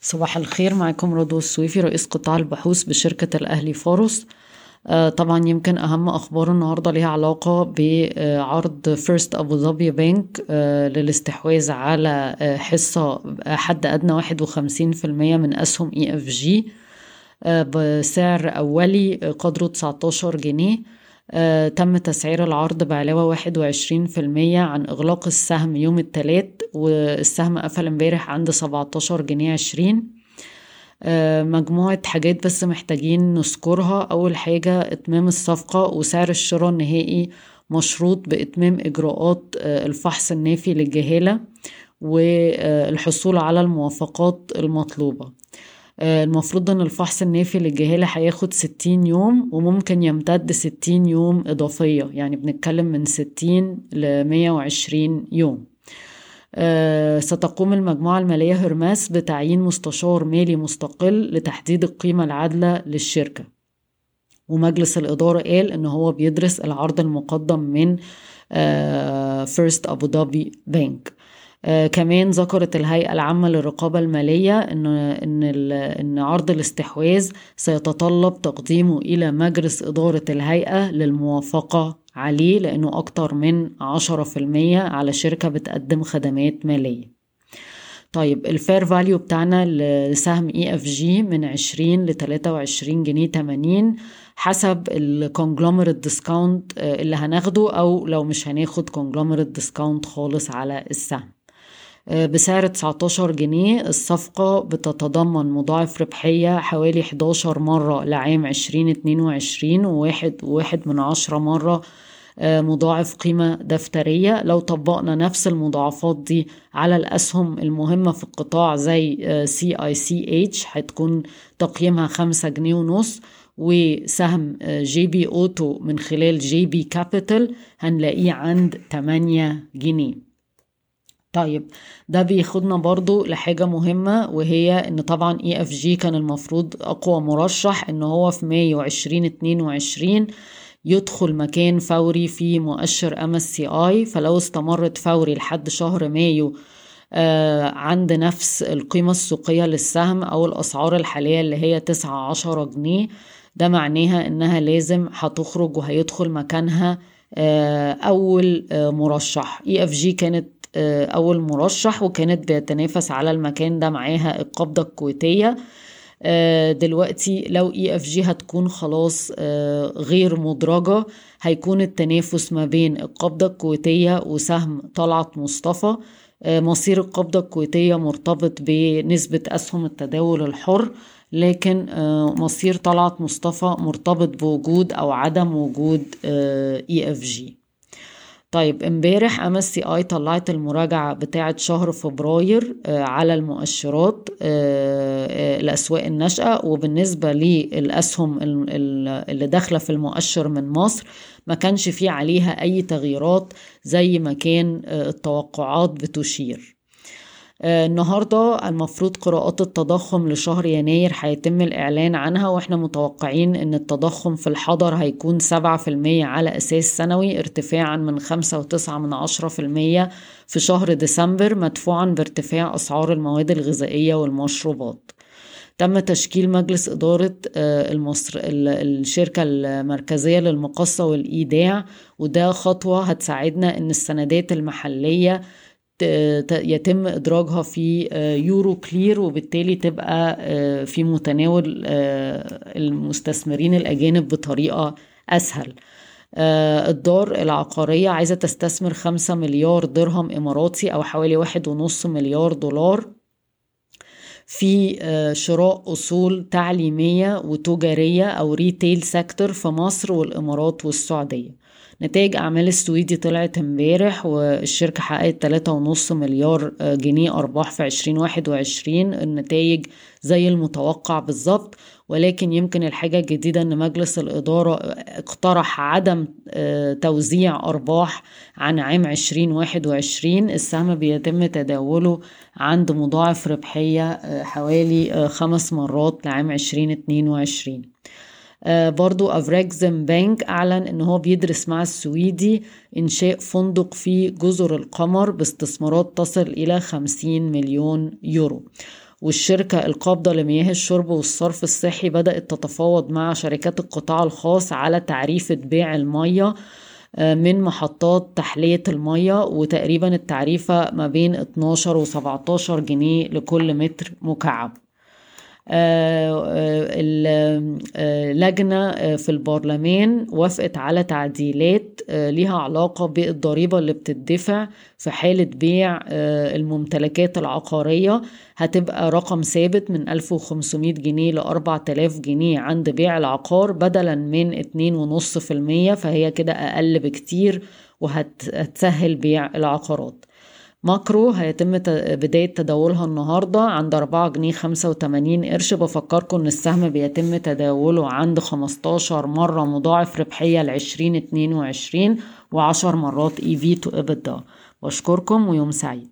صباح الخير معكم رضوى السويفي رئيس قطاع البحوث بشركة الأهلي فاروس آه، طبعا يمكن أهم أخبار النهاردة ليها علاقة بعرض First أبو ظبي بنك آه، للاستحواذ على آه، حصة حد أدنى واحد وخمسين في المية من أسهم EFG بسعر أولي قدره 19 جنيه. آه، تم تسعير العرض بعلاوة واحد وعشرين في المية عن إغلاق السهم يوم التلات والسهم قفل امبارح عند سبعتاشر جنيه عشرين. آه، مجموعة حاجات بس محتاجين نذكرها. أول حاجة إتمام الصفقة وسعر الشراء النهائي مشروط بإتمام إجراءات آه، الفحص النافي للجهالة والحصول على الموافقات المطلوبة. آه، المفروض إن الفحص النافي للجهالة هياخد ستين يوم وممكن يمتد ستين يوم إضافية. يعني بنتكلم من ستين لمية وعشرين يوم. آه، ستقوم المجموعة المالية هرماس بتعيين مستشار مالي مستقل لتحديد القيمة العادلة للشركة. ومجلس الإدارة قال إن هو بيدرس العرض المقدم من فيرست أبو ظبي بنك آه كمان ذكرت الهيئة العامة للرقابة المالية إن إن إن عرض الاستحواذ سيتطلب تقديمه إلى مجلس إدارة الهيئة للموافقة عليه لأنه أكتر من عشرة في المية على شركة بتقدم خدمات مالية. طيب ال fair value بتاعنا لسهم EFG من 20 ل 23 جنيه 80 حسب ال conglomerate discount اللي هناخده أو لو مش هناخد conglomerate discount خالص على السهم. آه، بسعر 19 جنيه. الصفقة بتتضمن مضاعف ربحية حوالي 11 مرة لعام 2022 وواحد وواحد من عشرة مرة آه، مضاعف قيمة دفترية. لو طبقنا نفس المضاعفات دي على الأسهم المهمة في القطاع زي CICH هتكون تقييمها خمسة جنيه ونص وسهم GB Auto من خلال GB Capital هنلاقيه عند 8 جنيه. طيب ده بياخدنا برضو لحاجة مهمة وهي إن طبعا EFG كان المفروض أقوى مرشح إن هو في مايو عشرين اتنين وعشرين يدخل مكان فوري في مؤشر MSCI فلو استمرت فوري لحد شهر مايو آه عند نفس القيمة السوقية للسهم أو الأسعار الحالية اللي هي تسعة عشرة جنيه ده معناها إنها لازم هتخرج وهيدخل مكانها آه أول آه مرشح. EFG كانت أول مرشح وكانت بتنافس على المكان ده معاها القبضة الكويتية. آه، دلوقتي لو EFG هتكون خلاص آه، غير مدرجة هيكون التنافس ما بين القبضة الكويتية وسهم طلعت مصطفى. مصير القبضة الكويتية مرتبط بنسبة أسهم التداول الحر لكن مصير طلعت مصطفى مرتبط بوجود أو عدم وجود EFG طيب امبارح MSCI طلعت المراجعة بتاعة شهر فبراير آه، على المؤشرات آه، آه، الاسواق الناشئه وبالنسبة للأسهم اللي داخلة في المؤشر من مصر ما كانش فيه عليها أي تغييرات زي ما كان التوقعات بتشير. آه، النهاردة المفروض قراءات التضخم لشهر يناير هيتم الإعلان عنها وإحنا متوقعين إن التضخم في الحضر هيكون سبعة في المية على أساس سنوي ارتفاعا من خمسة وتسعة من عشرة في المية في شهر ديسمبر مدفوعا بارتفاع أسعار المواد الغذائية والمشروبات. تم تشكيل مجلس إدارة آه، المصر الشركة المركزية للمقصة والإيداع وده خطوة هتساعدنا إن السندات المحلية يتم إدراجها في آه، Euroclear وبالتالي تبقى آه، في متناول آه، المستثمرين الأجانب بطريقة أسهل. الدار العقارية عايزة تستثمر خمسة مليار درهم إماراتي أو حوالي واحد ونص مليار دولار في شراء أصول تعليمية وتجارية أو retail sector في مصر والإمارات والسعودية. نتائج أعمال السويدي طلعت امبارح والشركة حققت تلاتة ونص مليار آه، جنيه أرباح في عشرين واحد وعشرين النتائج زي المتوقع بالظبط. ولكن يمكن الحاجة الجديدة أن مجلس الإدارة اقترح عدم آه، توزيع أرباح عن عام عشرين واحد وعشرين. السهم بيتم تداوله عند مضاعف ربحية آه، حوالي خمس مرات لعام عشرين اتنين وعشرين. آه، برضو أفراكزم بانك أعلن أنه هو بيدرس مع السويدي إنشاء فندق في جزر القمر باستثمارات تصل إلى 50 مليون يورو. والشركة القابضة لمياه الشرب والصرف الصحي بدأت تتفاوض مع شركات القطاع الخاص على تعريفة بيع المية من محطات تحلية المية وتقريبا التعريفة ما بين 12 و 17 جنيه لكل متر مكعب. اللجنة في البرلمان وافقت على تعديلات ليها علاقة بالضريبة اللي بتدفع في حالة بيع الممتلكات العقارية. هتبقى رقم ثابت من 1500 جنيه ل 4000 جنيه عند بيع العقار بدلا من 2.5% فهي كده أقل بكتير وهتسهل بيع العقارات. ماكرو هيتم بداية تداولها النهاردة عند أربعة جنيه خمسة وتمانين قرش. بفكركم إن السهم بيتم تداوله عند خمستاشر مرة مضاعف ربحية اتنين وعشرين وعشر مرات اي في تو ابدا بشكركم ويوم سعيد.